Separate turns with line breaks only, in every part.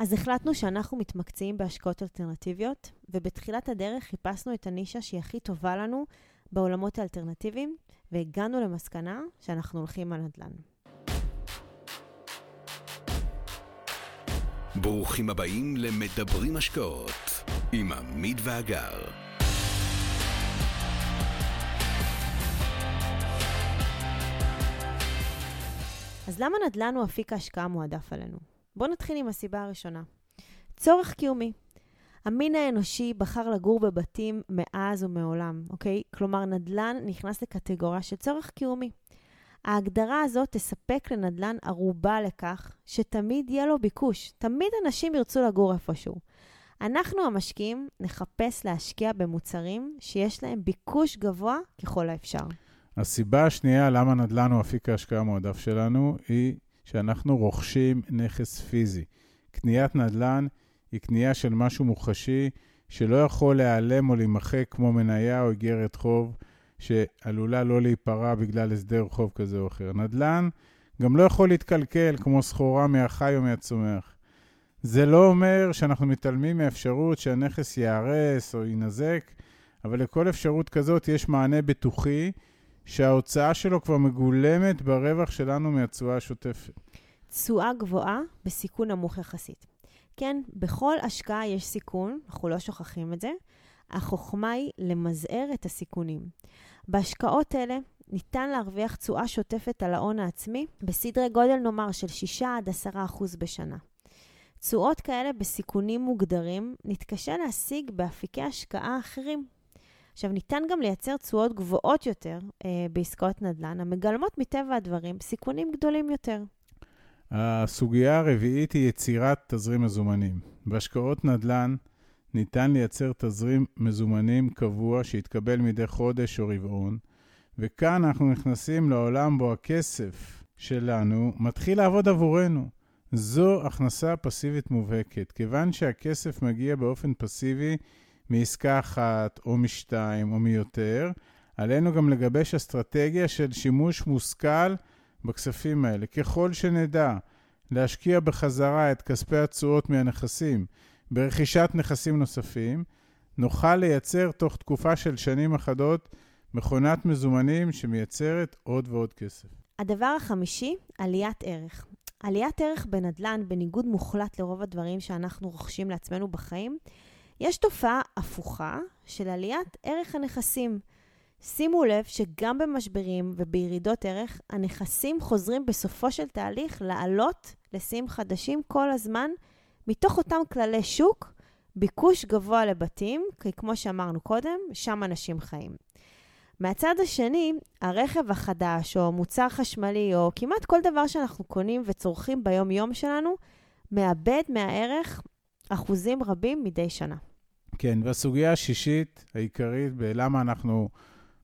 אז החלטנו שאנחנו מתמקצעים בהשקעות אלטרנטיביות, ובתחילת הדרך חיפשנו את הנישה שהיא הכי טובה לנו בעולמות האלטרנטיביים, והגענו למסקנה שאנחנו הולכים על נדל"ן.
ברוכים הבאים למדברים השקעות עם עמית ואגר.
אז למה נדל"ן הוא אפיק ההשקעה המועדף עלינו? בואו נתחיל עם הסיבה הראשונה. צורך קיומי. המין האנושי בחר לגור בבתים מאז ומעולם, אוקיי? כלומר, נדל"ן נכנס לקטגוריה של צורך קיומי. ההגדרה הזאת תספק לנדל"ן ערובה לכך שתמיד יהיה לו ביקוש. תמיד אנשים ירצו לגור איפשהו. אנחנו המשקיעים נחפש להשקיע במוצרים שיש להם ביקוש גבוה ככל האפשר.
הסיבה השנייה למה נדל"ן הוא אפיק ההשקעה המועדף שלנו, היא שאנחנו רוכשים נכס פיזי. קניית נדל"ן היא קנייה של משהו מוחשי שלא יכול להיעלם או להימחק כמו מניה או איגרת חוב, שעלולה לא להיפרע בגלל הסדר חוב כזה או אחר. נדל"ן גם לא יכול להתקלקל כמו סחורה מהחי או מהצומח. זה לא אומר שאנחנו מתעלמים מהאפשרות שהנכס ייהרס או יינזק, אבל לכל אפשרות כזאת יש מענה בטוחי שההוצאה שלו כבר מגולמת ברווח שלנו מהתשואה השוטפת.
תשואה גבוהה בסיכון נמוך יחסית. כן, בכל השקעה יש סיכון, אנחנו לא שוכחים את זה. החוכמה היא למזער את הסיכונים. בהשקעות אלה ניתן להרוויח תשואה שוטפת על ההון העצמי בסדרי גודל נאמר של 6 עד 10 אחוז בשנה. תשואות כאלה בסיכונים מוגדרים נתקשה להשיג באפיקי השקעה אחרים, עכשיו, ניתן גם לייצר תשואות גבוהות יותר אה, בעסקאות נדל"ן, המגלמות מטבע הדברים סיכונים גדולים יותר.
הסוגיה הרביעית היא יצירת תזרים מזומנים. בהשקעות נדל"ן ניתן לייצר תזרים מזומנים קבוע שיתקבל מדי חודש או רבעון, וכאן אנחנו נכנסים לעולם בו הכסף שלנו מתחיל לעבוד עבורנו. זו הכנסה פסיבית מובהקת. כיוון שהכסף מגיע באופן פסיבי מעסקה אחת או משתיים או מיותר, עלינו גם לגבש אסטרטגיה של שימוש מושכל בכספים האלה. ככל שנדע להשקיע בחזרה את כספי התשואות מהנכסים ברכישת נכסים נוספים, נוכל לייצר תוך תקופה של שנים אחדות מכונת מזומנים שמייצרת עוד ועוד כסף.
הדבר החמישי, עליית ערך. עליית ערך בנדל"ן, בניגוד מוחלט לרוב הדברים שאנחנו רוכשים לעצמנו בחיים, יש תופעה הפוכה של עליית ערך הנכסים. שימו לב שגם במשברים ובירידות ערך, הנכסים חוזרים בסופו של תהליך לעלות לשיאים חדשים כל הזמן, מתוך אותם כללי שוק, ביקוש גבוה לבתים, כי כמו שאמרנו קודם, שם אנשים חיים. מהצד השני, הרכב החדש, או מוצר חשמלי, או כמעט כל דבר שאנחנו קונים וצורכים ביום-יום שלנו, מאבד מהערך אחוזים רבים מדי שנה.
כן, והסוגיה השישית העיקרית בלמה אנחנו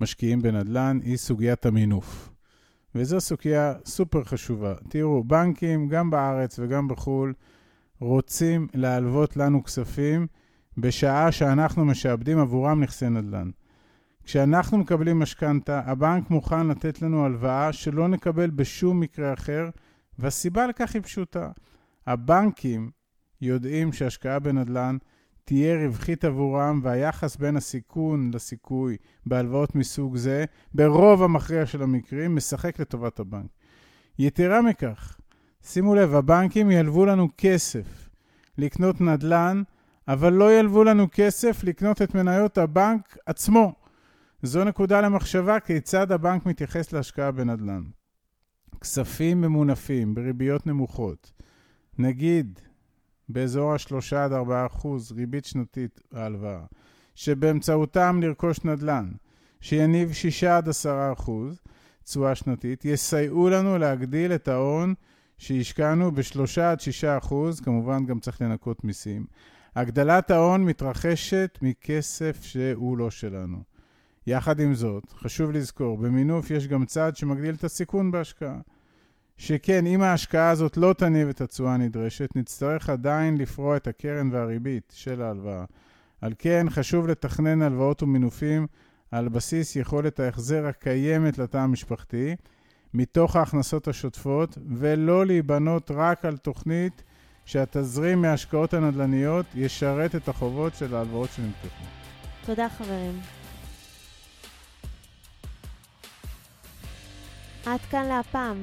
משקיעים בנדל"ן היא סוגיית המינוף. וזו סוגיה סופר חשובה. תראו, בנקים, גם בארץ וגם בחו"ל, רוצים להלוות לנו כספים בשעה שאנחנו משעבדים עבורם נכסי נדל"ן. כשאנחנו מקבלים משכנתה, הבנק מוכן לתת לנו הלוואה שלא נקבל בשום מקרה אחר, והסיבה לכך היא פשוטה. הבנקים יודעים שהשקעה בנדל"ן תהיה רווחית עבורם, והיחס בין הסיכון לסיכוי בהלוואות מסוג זה, ברוב המכריע של המקרים, משחק לטובת הבנק. יתרה מכך, שימו לב, הבנקים ילוו לנו כסף לקנות נדל"ן, אבל לא ילוו לנו כסף לקנות את מניות הבנק עצמו. זו נקודה למחשבה כיצד הבנק מתייחס להשקעה בנדל"ן. כספים ממונפים בריביות נמוכות, נגיד באזור ה-3 עד 4 אחוז ריבית שנתית ההלוואה, שבאמצעותם לרכוש נדל"ן, שיניב 6 עד 10 אחוז תשואה שנתית, יסייעו לנו להגדיל את ההון שהשקענו ב-3 עד 6 אחוז, כמובן גם צריך לנקות מיסים. הגדלת ההון מתרחשת מכסף שהוא לא שלנו. יחד עם זאת, חשוב לזכור, במינוף יש גם צעד שמגדיל את הסיכון בהשקעה. שכן, אם ההשקעה הזאת לא תניב את התשואה הנדרשת, נצטרך עדיין לפרוע את הקרן והריבית של ההלוואה. על כן, חשוב לתכנן הלוואות ומינופים על בסיס יכולת ההחזר הקיימת לתא המשפחתי, מתוך ההכנסות השוטפות, ולא להיבנות רק על תוכנית שהתזרים מההשקעות הנדל"ניות ישרת את החובות של ההלוואות שנמתחו.
תודה חברים. עד כאן להפעם.